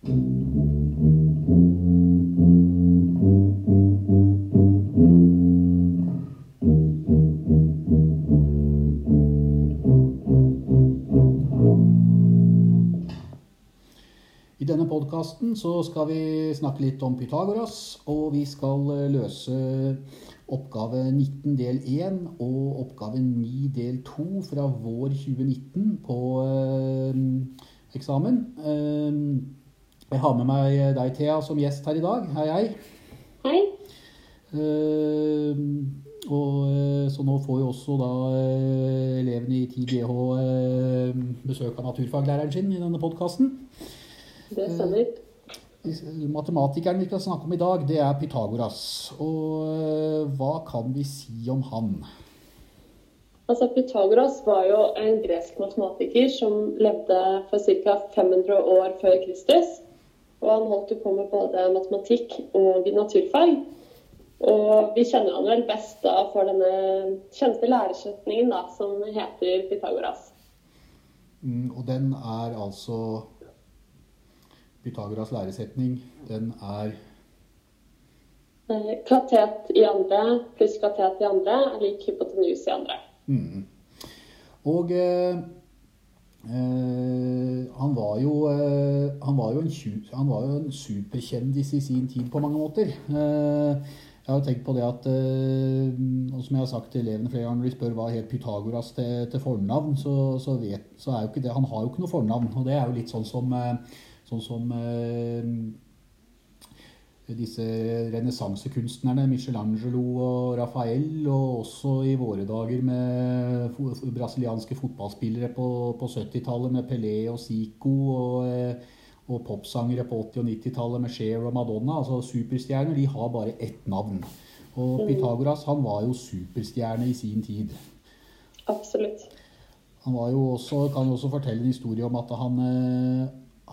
I denne podkasten skal vi snakke litt om Pythagoras, og vi skal eh, løse oppgave 19 del 1 og oppgave 9 del 2 fra vår 2019 på øh, eksamen. Eh, jeg har med meg deg, Thea, som gjest her i dag. Hei, hei. Hei. Eh, og, eh, så nå får jo også da eh, elevene i 10GH eh, besøk av naturfaglæreren sin i denne podkasten. Det stemmer. Matematikeren vi skal snakke om i dag, det er Pythagoras. Og eh, hva kan vi si om han? Altså, Pythagoras var jo en gresk matematiker som levde for ca. 500 år før Kristus. Og han holdt jo på med både matematikk og naturfag. Og vi kjenner han vel best da for denne kjente læresetningen da, som heter Pythagoras. Mm, og den er altså Pythagoras læresetning, den er Eh, Katet i andre pluss katet i andre er lik hypotenus i andre. mm. Og eh, eh, han var jo, eh, han var jo en, han var jo en superkjendis i sin tid på mange måter. Eh, jeg har tenkt på det at og Som jeg har sagt til elevene flere ganger når de spør hva het Pythagoras til, til fornavn, så, så, vet, så er jo ikke det Han har jo ikke noe fornavn. Og det er jo litt sånn som, sånn som disse renessansekunstnerne, Michelangelo og Raphael, og også i våre dager med brasilianske fotballspillere på, på 70-tallet med Pelé og Zico, og, eh, og popsangere på 80- og 90-tallet med Cher og Madonna. Altså superstjerner, de har bare ett navn. Og Pythagoras han var jo superstjerne i sin tid. Absolutt. Han var jo også, kan jo også fortelle en historie om at han, eh,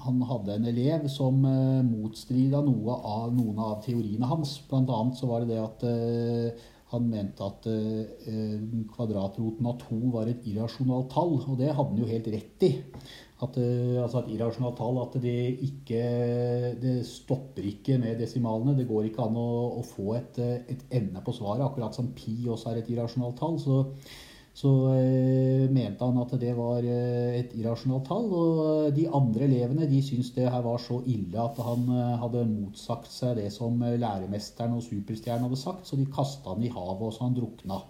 han hadde en elev som uh, motstrida noe av, noen av teoriene hans. Blant annet så var det det at uh, han mente at eh, eh, kvadratroten av to var et irrasjonalt tall, og det hadde han jo helt rett i. At, uh, altså et irrasjonalt tall, at det ikke Det stopper ikke med desimalene. Det går ikke an å, å få et, eh, et ende på svaret, akkurat som pi også er et irrasjonalt tall. så så eh, mente han at det var eh, et irrasjonalt tall. Og de andre elevene de syntes det her var så ille at han eh, hadde motsagt seg det som eh, læremesteren og superstjernen hadde sagt, så de kasta han i havet, og så han drukna.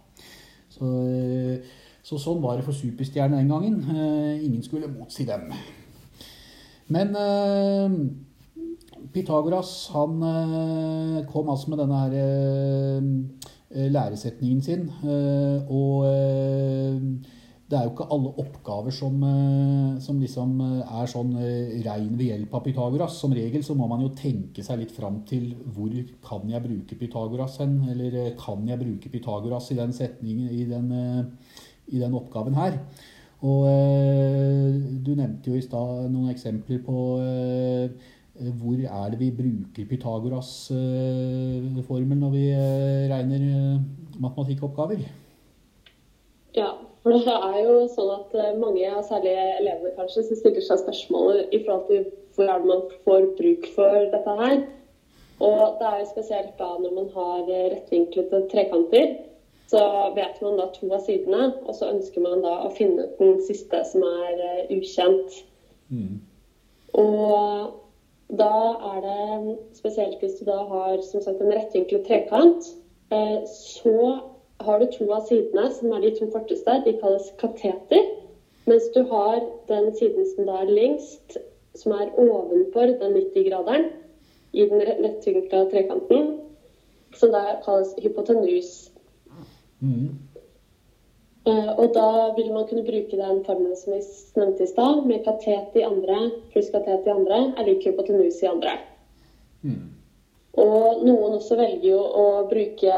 Så, eh, så sånn var det for superstjernen den gangen. Eh, ingen skulle motsi dem. Men eh, Pythagoras han eh, kom altså med denne her eh, eh, læresetningen sin. eh, Og eh, det er jo ikke alle oppgaver som, eh, som liksom eh, er sånn eh, rein ved hjelp av Pythagoras. Som regel så må man jo tenke seg litt fram til hvor kan jeg bruke Pythagoras hen? Eller eh, kan jeg bruke Pythagoras i den setningen, i den, eh, i den oppgaven her? Og eh, du nevnte jo i stad noen eksempler på eh, hvor er det vi bruker Pythagoras-formel når vi eh, regner eh, matematikkoppgaver? Ja, for det er jo sånn at eh, mange, og særlig elevene kanskje, som stiller seg spørsmål i forhold til hvor er det man får bruk for dette her. Og det er jo spesielt da når man har eh, rettvinklede trekanter, så vet man da to av sidene, og så ønsker man da å finne ut den siste som er ukjent. ukjent. Og da er det spesielt hvis du da har sagt en rettvinklet trekant, eh, så har du to av sidene som er de to korteste. De kalles kateter. Mens du har den siden som da er lengst, som er ovenfor den 90-graderen i den rettvinkla trekanten, som da kalles hypotenus. Eh, Og da vil man kunne bruke den formelen som vi nevnte i stad, med katet i andre pluss katet i andre er lik hypotenuse i andre. Og noen også velger jo å bruke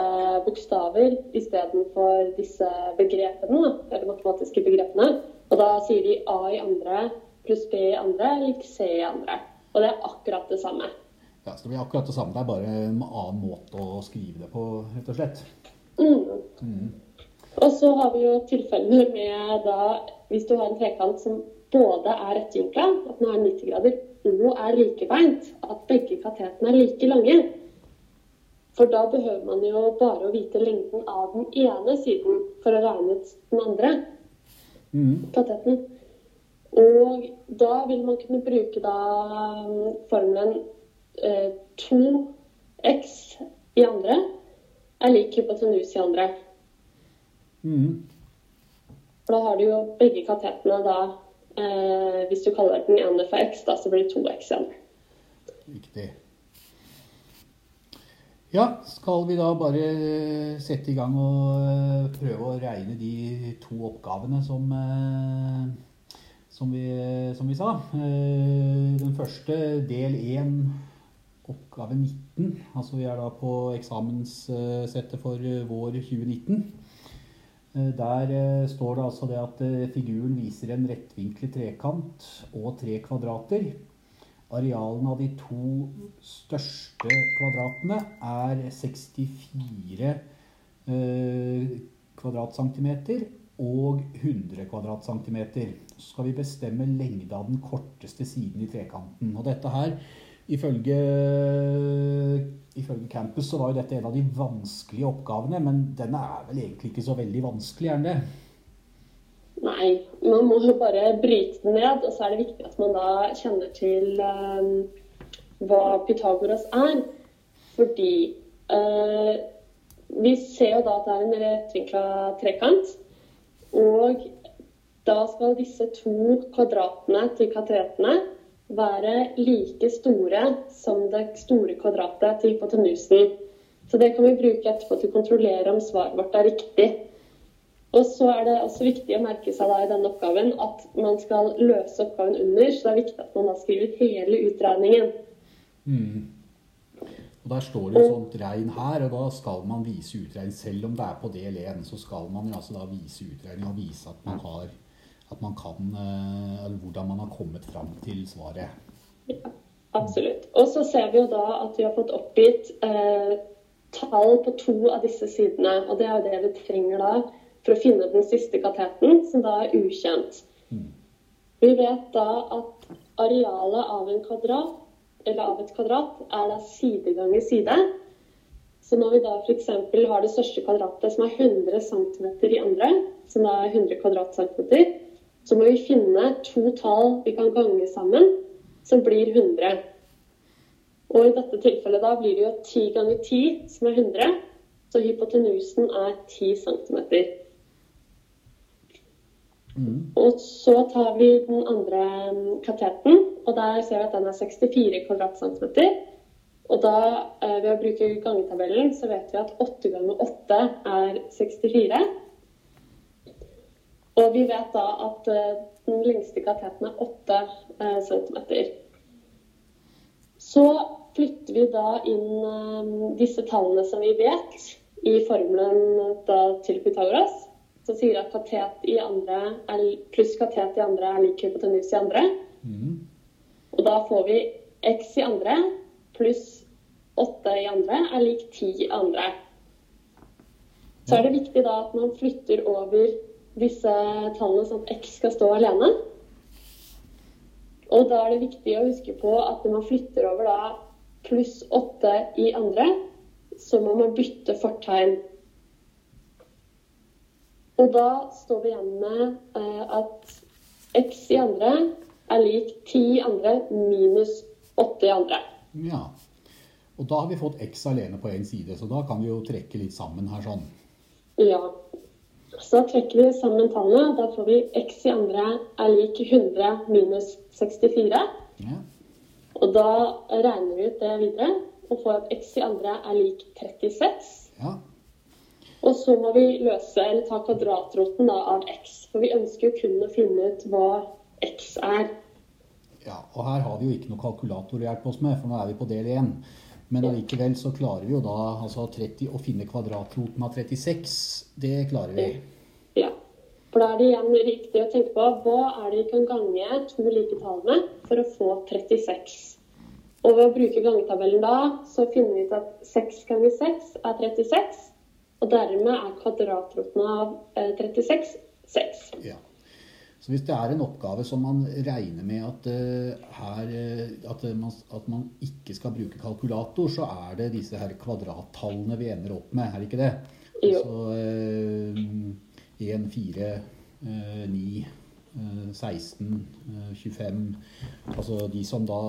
bokstaver istedenfor disse begrepene, eller matematiske begrepene. Og da sier de A i andre pluss B i andre lik C i andre. Og det er akkurat det samme. Ja, så det blir akkurat det samme. Det er bare en annen måte å skrive det på, rett og slett. Mm. Og så har vi jo tilfeller med da Hvis du har en trekant som både er rettvinkla, at den er 90 grader, og er likebeint. At begge katetene er like lange. For da behøver man jo bare å vite lengden av den ene siden for å regne ut den andre mm. kateten. Og da vil man kunne bruke da formelen eh, 2x i andre er lik hypotenus i andre. Mhm. For da har du jo begge katetene da eh, Hvis du kaller den ene for x, da, så blir det 2x igjen. Riktig. Ja, skal vi da bare sette i gang og eh, prøve å regne de to oppgavene som, eh, som, vi, som vi sa. Eh, Den første, del 1, oppgave 19. Altså vi er da på eksamenssettet for vår 2019. Eh, Der eh, står det altså det at eh, figuren viser en rettvinklet trekant og tre kvadrater. Arealene av de to største kvadratene er 64 eh, kvadratcentimeter og 100 kvadratcentimeter. Så skal vi bestemme lengde av den korteste siden i trekanten. Og dette her, ifølge, ifølge Campus, så var jo dette en av de vanskelige oppgavene, men den er vel egentlig ikke så veldig vanskelig, er den det? Nei, man må jo bare bryte den ned, og så er det viktig at man da kjenner til eh, hva Pythagoras er. Fordi uh, vi ser jo da at det er en rettvinkla trekant. Og da skal disse to kvadratene til katetene være like store som det store kvadratet til hypotenusen. Så det kan vi bruke etterpå til å kontrollere om svaret vårt er riktig. Og så er det også viktig å merke seg i denne oppgaven at man skal løse oppgaven under, så det er viktig at man da skriver hele utregningen. Mm. Og Der står det jo sånt regn her, og da skal man vise utregning. Selv om det er på del 1, så skal man jo altså da vise utregning og vise at man har at man kan, eh, eller hvordan man har kommet fram til svaret. Ja, absolutt. Og så ser vi jo da at vi har fått oppgitt eh, tall på to av disse sidene. Og det er jo det vi trenger da for å finne den siste kateten, som da er ukjent. Vi vet da at arealet av en kvadrat, eller av et kvadrat, er da side ganger side. Så når vi da f.eks. har det største kvadratet, som er 100 cm i andre, som er 100 kvadratcentimeter, så må vi finne to tall vi kan gange sammen, som blir 100. Og i dette tilfellet da blir det jo 10 ganger 10, som er 100. Så hypotenusen er 10 cm. Og så tar vi den andre kateten, og der ser vi at den er 64 kvadratcentimeter. Og da, eh, ved å bruke gangetabellen, så vet vi at 8 ganger 8 er 64. Og vi vet da at eh, den lengste kateten er 8 cm. Så flytter vi da inn eh, disse tallene som vi vet, i formelen til Pythagoras. Så sier at katet i andre er, pluss katet i andre er lik hypotenus i andre. Og da får vi x i andre pluss 8 i andre er lik 10 i andre. Så er det viktig da at man flytter over disse tallene sånn at x skal stå alene. Og da er det viktig å huske på at når man flytter over da pluss 8 i andre, så må man bytte fortegn. Og da står vi igjen med eh, at x i andre er lik 10 i andre minus 8 i andre. Ja. Og da har vi fått x alene på én side, så da kan vi jo trekke litt sammen her sånn. Ja. Så trekker vi sammen tallene. Da får vi x i andre er lik 100 minus 64. Ja. Og da regner vi ut det videre og får at x i andre er lik 36. ja. Og så må vi løse, eller ta kvadratroten da, av x. For vi ønsker jo kun å finne ut hva x er. Ja, og her har vi jo ikke noe kalkulator å hjelpe oss med, for nå er vi på del 1. Men allikevel så klarer vi jo da altså 30, å finne kvadratroten av 36. Det klarer vi. Ja. For da er det igjen riktig å tenke på hva er det vi kan gange to like tall med for å få 36. Og ved å bruke gangetabellen da, så finner vi ut at 6 ganger 6 er 36. Og dermed er kvadratroten av eh, 36 6. Ja. Så hvis det er en oppgave som man regner med at, uh, her, at, man, at, man, ikke skal bruke kalkulator, så er det disse her kvadrattallene vi ender opp med, er det ikke det? Jo. Så 1, 4, 9 16, 25 Altså de som da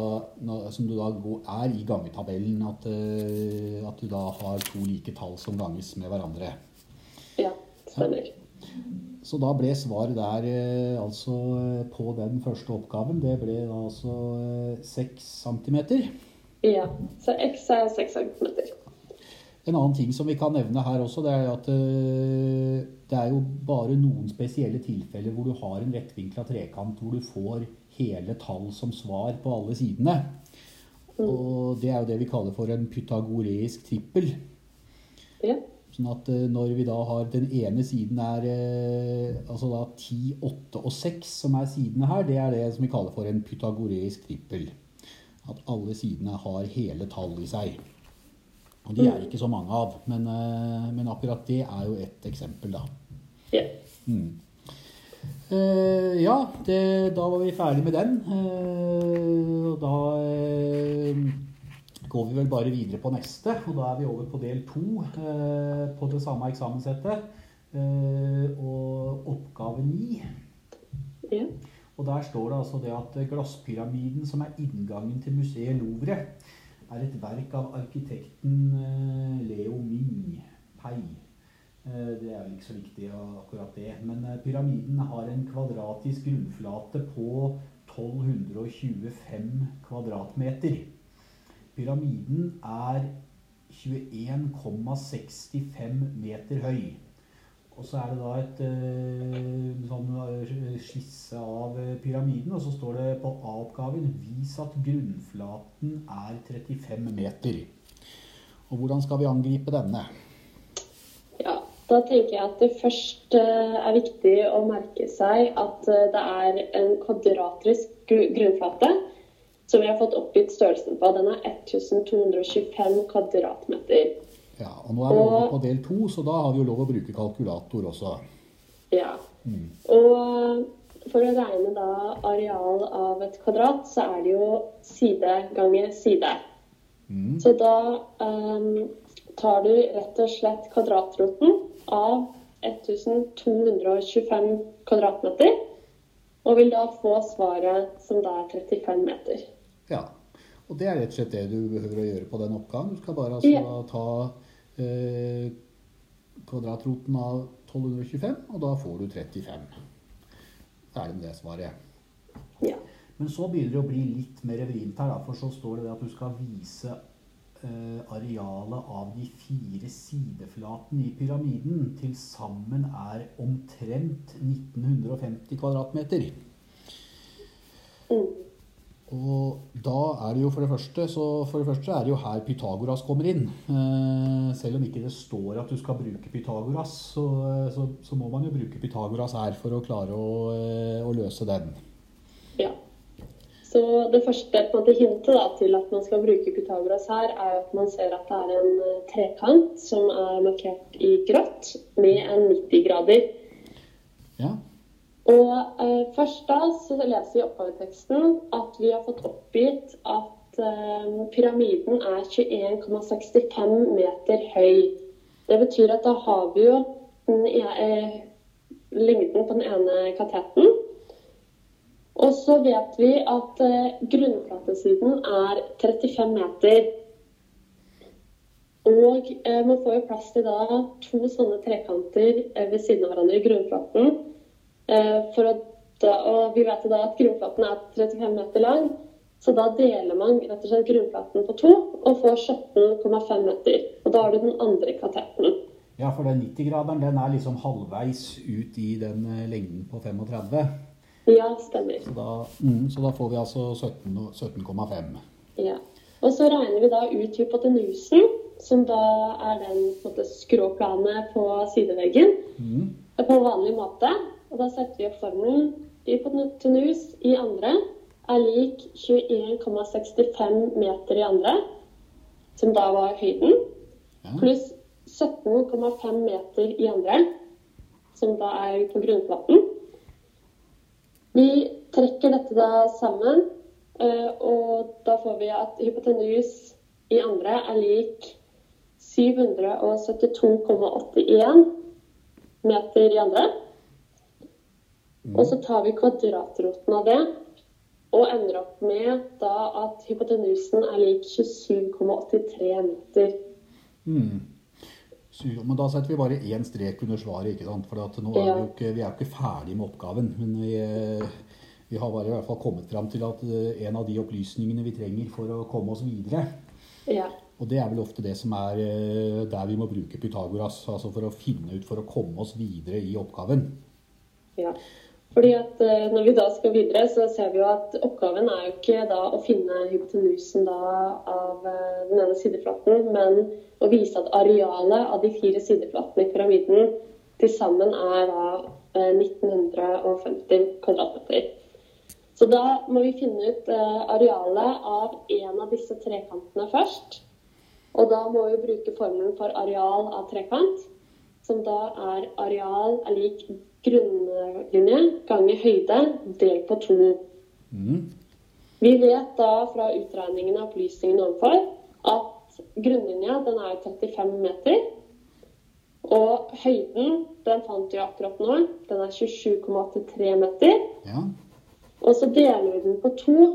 som du da er i gangetabellen, at, at du da har to like tall som ganges med hverandre. Ja, stemmer. Så da ble svaret der altså på den første oppgaven, det ble da altså 6 cm. Ja, så x er 6 cm. En annen ting som vi kan nevne her også, det er at det er jo bare noen spesielle tilfeller hvor du har en rettvinkla trekant hvor du får hele tall som svar på alle sidene. Og det er jo det vi kaller for en pythagoreisk trippel. Ja. Sånn at når vi da har den ene siden er altså da 10, 8 og 6 som er sidene her, det er det som vi kaller for en pythagoreisk trippel. At alle sidene har hele tall i seg. Og de er ikke så mange av, men, men akkurat det er jo et eksempel, da. Ja. Mm. Uh, ja, det, da var vi ferdig med den. Uh, og da uh, går vi vel bare videre på neste, og da er vi over på del to på det samme eksamenssettet. og oppgave ni. Ja. Og der står det altså det at glasspyramiden som er inngangen til museet Louvre, er et verk av arkitekten Leo Ming Pei. Det er vel ikke så viktig akkurat det. Men pyramiden har en kvadratisk grunnflate på 1225 kvadratmeter. Pyramiden er 21,65 meter høy. Og så er det da et sånn skisse av pyramiden, og så står det på A-oppgaven 'Vis at grunnflaten er 35 meter'. Og hvordan skal vi angripe denne? Ja, da tenker jeg at det først er viktig å merke seg at det er en kvadratisk grunnflate som vi har fått oppgitt størrelsen på. Den er 1225 kvadratmeter. Ja, og nå er vi over på del to, så da har vi jo lov å bruke kalkulator også. Ja. Mm. Og for å regne da areal av et kvadrat, så er det jo side ganger side. Mm. Så da um, tar du rett og slett kvadratroten av 1225 kvadratmeter, og vil da få svaret som da er 35 meter. Ja, og det er rett og slett det du behøver å gjøre på den oppgaven. Du skal bare altså Ja. ta eh, kvadratroten av 1225, og da får du 35. Ferdig med det svaret. Ja. Men så begynner det å bli litt mer vrient her, for så står det det at du skal vise eh, arealet av de fire sideflatene i pyramiden til sammen er omtrent 1950 kvadratmeter. Mm. Og da er det jo for det første så for det første er det jo her Pythagoras kommer inn. Eh, selv om ikke det står at du skal bruke Pythagoras, så, så, så må man jo bruke Pythagoras her for å klare å, eh, å løse den. ja. Så det første på måte hintet da, til at man skal bruke Pythagoras her, er at man ser at det er en eh, trekant som er markert i grått med en 90 grader. Ja, Og eh, først da så leser vi i oppgaveteksten at vi har fått oppgitt at eh, pyramiden er 21,65 meter høy. Det betyr at da har vi jo den e eh, lengden på den ene kateten. Og så vet vi at eh, grunnflatesiden er 35 meter. Og eh, man får jo plass til da to sånne trekanter eh, ved siden av hverandre i grunnflaten. Eh, for å da, og vi vet da at grunnplaten er 35 meter lang, så da deler man rett og slett grunnplaten på to og får 17,5 meter. Og da har du den andre katetten. ja for den 90-graderen den er liksom halvveis ut i den eh, lengden på 35. Ja, stemmer. Så da, mm, så da får vi altså 17 17,5. Ja. Og så regner vi da ut hypotenusen, som da er den på måte, skråplanet på sideveggen, Mm. på vanlig måte. Og da setter vi opp formelen. Hypotenus i andre er lik 21,65 meter i andre, som da var høyden, pluss 17,5 meter i andre, som da er på grunnflaten. Vi trekker dette da sammen, eh, og da får vi at hypotenus i andre er lik 772,81 meter i andre. Og så tar vi kvadratroten av det og ender opp med da at hypotenusen er lik 27,83 meter. Mm. Men da setter vi bare én strek under svaret, ikke sant? For nå er vi, jo ikke, vi er ikke ferdig med oppgaven. Men vi, vi, har bare i hvert fall kommet fram til at eh, en av de opplysningene vi trenger for å komme oss videre. Ja. Og det er vel ofte det som er eh, der vi må bruke Pythagoras. Altså for å finne ut, for å komme oss videre i oppgaven. Ja. Fordi at eh, Når vi da skal videre, så ser vi jo at oppgaven er jo ikke da å finne hypotenusen da av eh, den ene sideflaten, men å vise at arealet av de fire sideflatene i pyramiden til sammen er da 1950 eh, kvadratmeter. Så da må vi finne ut arealet av en av disse trekantene først. Og da må vi bruke formelen for areal av trekant, som da er areal er lik grunnlinje ganger høyde delt på to. Mm. Vi vet da fra utregningene av opplysningene ovenfor at grunnlinja den er 35 meter. Og høyden den fant vi akkurat nå. Den er 27,83 meter. Ja. Og så deler vi den på to.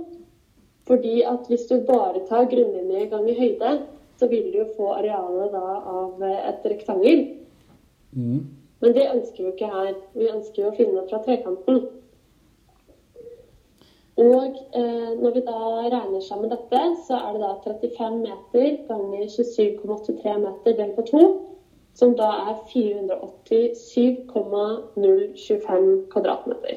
Fordi at hvis du bare tar grunnlinje ganger høyde, så vil du få arealet da av et rektangel. Mm. Men det ønsker vi ikke her. Vi ønsker jo å finne fra trekanten. Og eh, når vi da regner sammen dette, så er det da 35 meter ganger 27,83 meter delt på 2, som da er 487,025 kvadratmeter.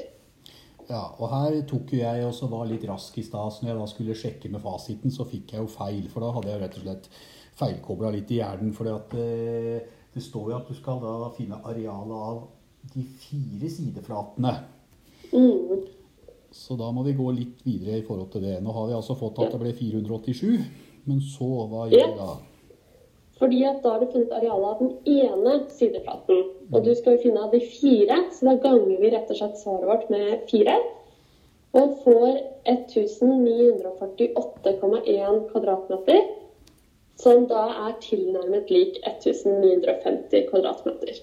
Ja, og her tok jo jeg også var litt rask i stad. Så når jeg da skulle sjekke med fasiten, så fikk jeg jo feil. For da hadde jeg rett og slett feilkobla litt i hjernen. fordi at eh, det står jo at du skal da finne arealet av de fire sideflatene. Mm. Så da må vi gå litt videre i forhold til det. Nå har vi altså fått at det ble 487, men så hva gjør vi da? Fordi at da har du funnet arealet av den ene sideflaten. Og du skal jo finne av de fire, så da ganger vi rett og slett svaret vårt med fire. Og får 1948,1 kvadratmeter som da er tilnærmet lik 1950 kvadratmeter.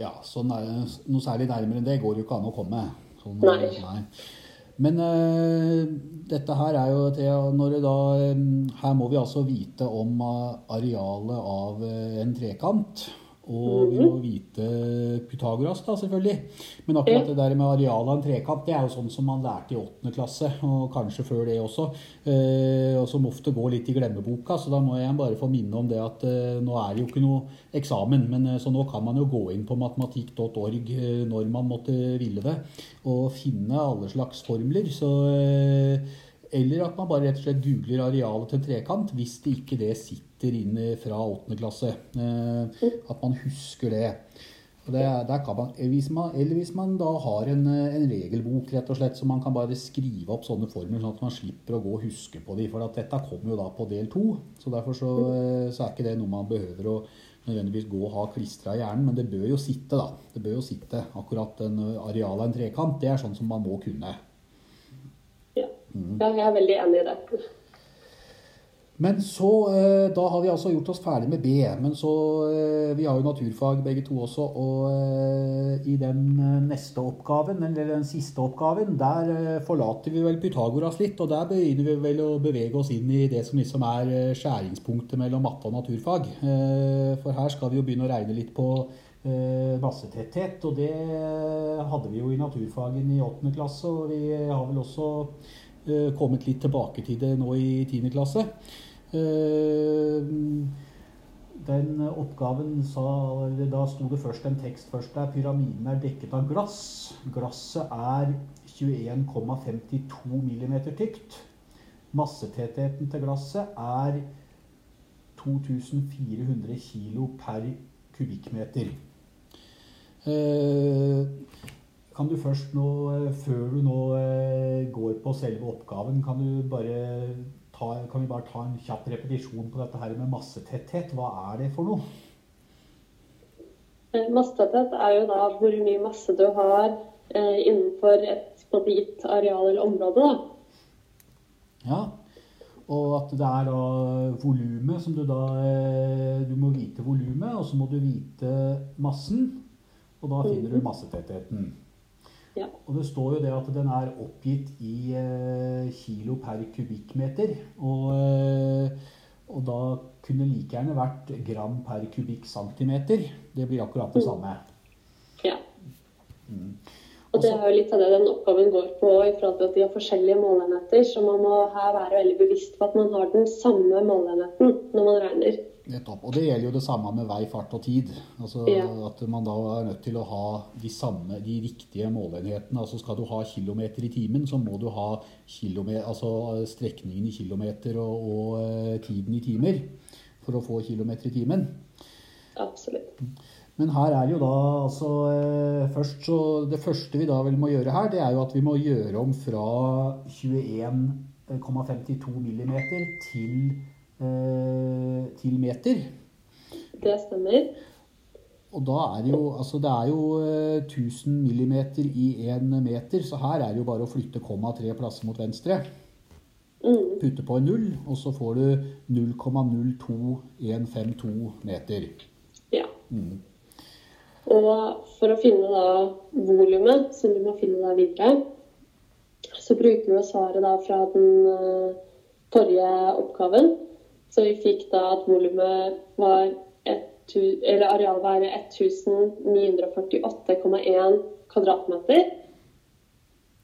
Ja, så noe særlig nærmere enn det går jo ikke an å komme. Sånn, nei. nei. Men uh, dette her er jo Thea, når det da um, Her må vi altså vite om uh, arealet av uh, en trekant. Og vi må mhm. vite Pythagoras, da, selvfølgelig. Men akkurat det der med arealet av en trekant, det er jo sånn som man lærte i åttende klasse, og kanskje før det også. Eh, og som ofte går litt i glemmeboka, så da må jeg bare få minne om det at eh, nå er det jo ikke noe eksamen, men eh, så nå kan man jo gå inn på matematikk.org når man måtte ville det, og finne alle slags formler. Så eller at man bare rett og slett googler arealet til trekant hvis det ikke det sitter inne fra åttende klasse. Eh, at man husker det. det man, hvis man, eller hvis man da har en, en, regelbok rett og slett, så man kan bare skrive opp sånne formler, sånn at man slipper å gå og huske på dem. For at dette kommer jo da på del to. Så derfor så, eh, så er ikke det noe man behøver å nødvendigvis gå og ha klistra i hjernen, men det bør jo sitte, da. Det bør jo sitte. Akkurat en areal av en trekant, det er sånn som man må kunne. Ja, jeg er veldig enig i det. Men så, eh, Da har vi altså gjort oss ferdig med B. Men så eh, Vi har jo naturfag begge to også. Og eh, i den neste oppgaven, eller den siste oppgaven, der forlater vi vel Pythagoras litt. Og der begynner vi vel å bevege oss inn i det som liksom er skjæringspunktet mellom matte og naturfag. For her skal vi jo begynne å regne litt på massetetthet. Og det hadde vi jo i naturfagen i åttende klasse. Og vi har vel også kommet litt tilbake til det nå i 10. klasse. Eh, den oppgaven sa Da sto det først en tekst først der. Pyramiden er dekket av glass. Glasset er 21,52 mm tykt. Massetettheten til glasset er 2400 kg per kubikkmeter. Kan du først nå, eh, før du nå eh, går på selve oppgaven, kan, du bare ta, kan vi bare ta en kjapp repetisjon på dette her med massetetthet? Hva er det for noe? Eh, massetetthet er jo da hvor mye masse du har eh, innenfor et gitt areal eller område. da. Ja. Og at det er da volumet som du da eh, Du må vite volumet, og så må du vite massen. Og da finner du massetettheten. Ja. Og det står jo det at den er oppgitt i eh, kilo per kubikkmeter. Og, eh, og da kunne like gjerne vært gram per kubikkcentimeter. Det blir akkurat det samme. ja. Mm. Og det er jo litt av det den oppgaven går på i forhold til at de har forskjellige måleenheter. Så man må her være veldig bevisst på at man har den samme måleenheten når man regner. Nettopp. Og det gjelder jo det samme med vei, fart og tid. Altså Ja. At man da er nødt til å ha de samme, de riktige måleenhetene. Altså skal du ha kilometer i timen, så må du ha altså strekningen i kilometer og, og eh, tiden i timer for å få kilometer i timen. Absolutt. Men her er jo da altså eh, først så Det første vi da vel må gjøre her, det er jo at vi må gjøre om fra 21,52 millimeter til, eh, til meter. Det stemmer. Og da er det jo Altså det er jo eh, 1000 millimeter i én meter, så her er det jo bare å flytte komma tre plasser mot venstre. Mm. Putte på en null, og så får du 0,02152 meter. Ja. Mm. Og for å finne da volumet, som du må finne da videre, så bruker vi svaret da fra den eh, forrige oppgaven. Så vi fikk da at volumet var et, eller arealet var 1948,1 kvadratmeter.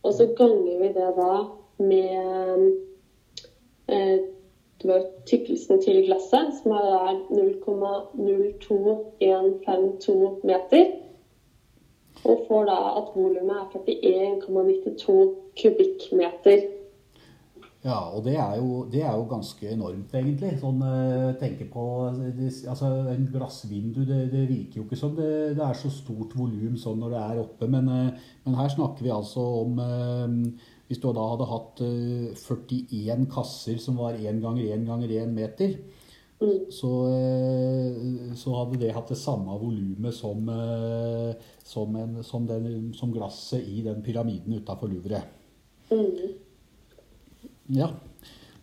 Og så ganger vi det da med eh, det var tykkelsen til glasset, som er da 0,02152 meter. Og får da at volumet er 41,92 kubikkmeter. Ja, og det er, jo, det er jo ganske enormt, egentlig. Sånn, eh, tenke på det, altså, En glassvindu, det, det virker jo ikke som det, det er så stort volum sånn når det er oppe. Men, eh, men her snakker vi altså om eh, Hvis du da hadde hatt eh, 41 kasser som var 1 ganger 1 ganger 1 meter, Mm. så, eh, så hadde det hatt det samme volumet som, eh, som, som, som glasset i den pyramiden utafor Louvre. Mm. Ja.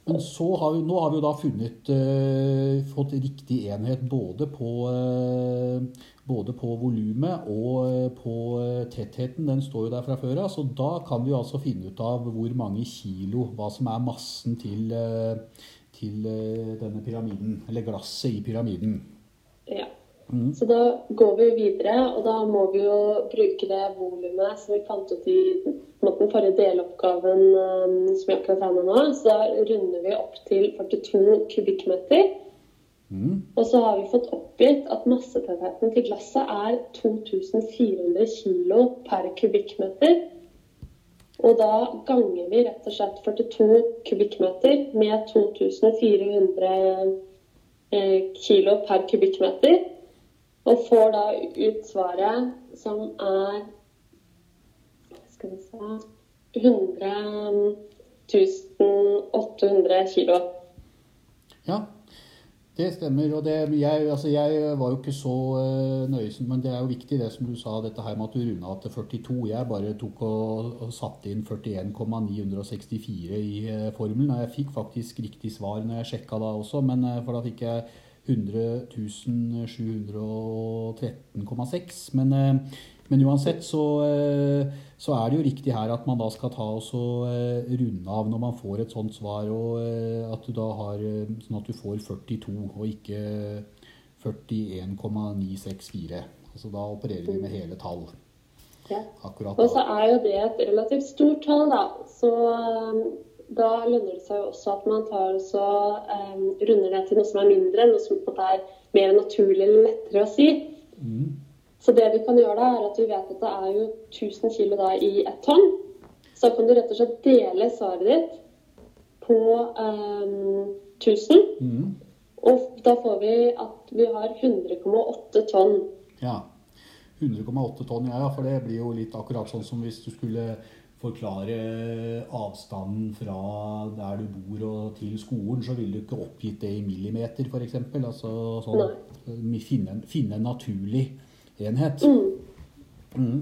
Men har vi, nå har vi jo da funnet uh, fått riktig enhet både på, uh, både på volumet og eh, på tettheten. Den står jo der fra før av. Så da kan vi altså finne ut av hvor mange kilo, hva som er massen til, uh, til denne pyramiden. Eller glasset i pyramiden. Mm. Så da går vi videre, og da må vi jo bruke det volumet som vi fant ut i den forrige deloppgaven eh, som vi akkurat regna nå. Så da runder vi opp til 42 kubikkmeter. Mm. Og så har vi fått oppgitt at massetettheten til glasset er 2400 kilo per kubikkmeter. Og da ganger vi rett og slett 42 kubikkmeter med 2400 eh, kilo per kubikkmeter. Og får da ut svaret som er Skal vi se 100 800 kilo. Ja, det stemmer. Og det, jeg, altså jeg var jo ikke så uh, nøysom, men det er jo viktig det som du sa, dette her med at du runda til 42. Jeg bare tok og, og satte inn 41,964 i uh, formelen. Og jeg fikk faktisk riktig svar når jeg sjekka da også, men, uh, for da fikk jeg 100 713,6. Men, uh, men uansett så, uh, så er det jo riktig her at man da skal ta og så uh, runde av når man får et sånt svar, og at du da har sånn at du får 42 og ikke 41,964. Altså da opererer vi med hele tall. Ja. Akkurat Og så er jo det et relativt stort tall, da. Så da lønner det seg jo også at man tar også, um, runder det til noe som er mindre, noe som er mer naturlig eller lettere å si. Mm. Så det vi kan gjøre da, er at vi vet at det er jo 1000 kilo da i ett tonn. Så kan du rett og slett dele svaret ditt på um, 1000. Mm. Og da får vi at vi har 100,8 tonn. Ja. 100,8 tonn, ja, for det blir jo litt akkurat sånn som hvis du skulle forklare avstanden fra der du bor og til skolen, så ville du ikke oppgitt det i millimeter, f.eks. Altså sånn, finne, en- finne en naturlig enhet. Mm. Mm.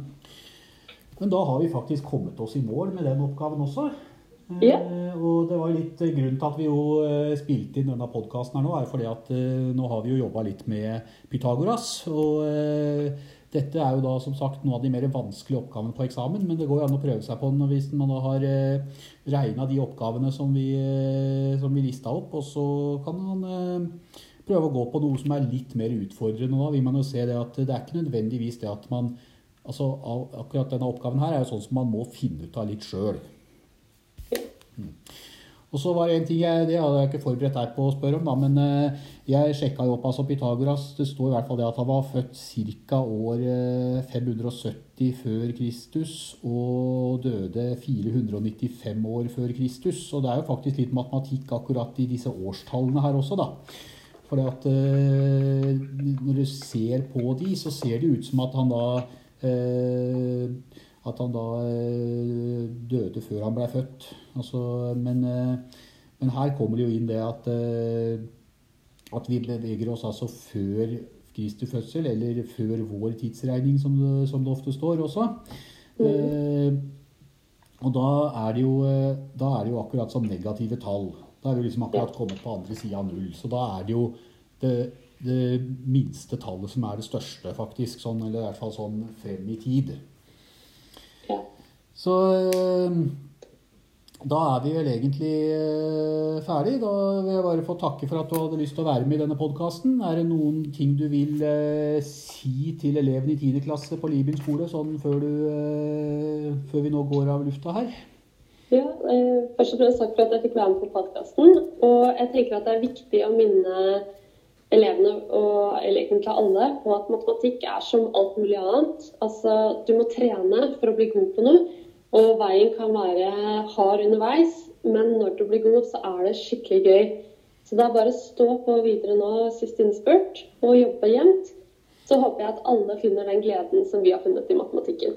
Men da har vi faktisk kommet oss i mål med den oppgaven også. Eh, Og det var litt eh, grunnen til at vi jo eh, spilte inn denne podkasten her nå, er fordi at eh, nå har vi jo jobba litt med Pythagoras. Og eh, dette er jo da som sagt noen av de mer vanskelige oppgavene på eksamen, men det går jo an å prøve seg på den hvis man da har eh, regna de oppgavene som vi, eh, som vi lista opp, og så kan man eh, prøve å gå på noe som er litt mer utfordrende. Da vil man jo se det at det er ikke nødvendigvis det at man Altså akkurat denne oppgaven her er jo sånn som man må finne ut av litt sjøl. Og så var det en ting jeg, det hadde jeg ikke forberedt deg på å spørre om, da, men eh, jeg sjekka jo opp altså Pythagoras. Det står i hvert fall det at han var født ca. år eh, 570 før Kristus og døde 495 år før Kristus. Og det er jo faktisk litt matematikk akkurat i disse årstallene her også, da. For eh, når du ser på de, så ser det ut som at han da eh, at han da eh, døde før han ble født. Altså, men, eh, men her kommer det jo inn det at, eh, at vi beveger oss altså før Kristi fødsel, eller før vår tidsregning, som det, som det ofte står også. Eh, og da er, jo, da er det jo akkurat som negative tall. Da er vi liksom akkurat kommet på andre sida av null. Så da er det jo det, det minste tallet som er det største, faktisk. Sånn, eller i hvert fall sånn frem i tid. Så eh, da er vi vel egentlig eh, ferdig. Da vil jeg bare få takke for at du hadde lyst til å være med i denne podkasten. Er det noen ting du vil eh, si til elevene i 10. klasse på Libyen skole sånn før, du, eh, før vi nå går av lufta her? Ja, først og fremst takk for at jeg fikk være med på podkasten. Og jeg tenker at det er viktig å minne elevene, og eller egentlig alle, på at matematikk er som alt mulig annet. Altså, du må trene for å bli god på noe, og veien kan være hard underveis, men når du blir god, så er det skikkelig gøy. Så det er bare å stå på videre nå, siste innspurt, og jobbe jevnt. Så håper jeg at alle finner den gleden som vi har funnet i matematikken.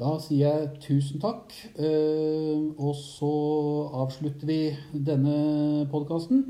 Da sier jeg tusen takk, eh, og så avslutter vi denne podkasten.